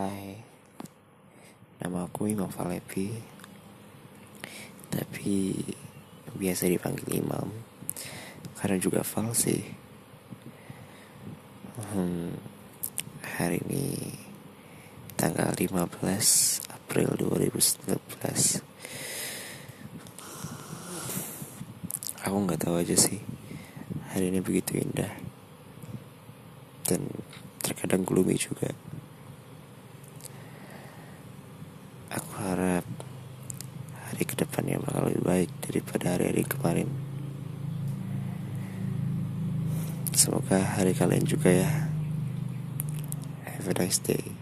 Hai, nama aku Imam Falepi Tapi biasa dipanggil Imam. Karena juga Fal sih hmm, Hari ini tanggal 15 April 2019 Aku nggak tahu aja sih. Hari ini begitu indah. Dan terkadang gloomy juga Aku harap hari ke depannya bakal lebih baik daripada hari-hari kemarin. Semoga hari kalian juga ya. Have a nice day.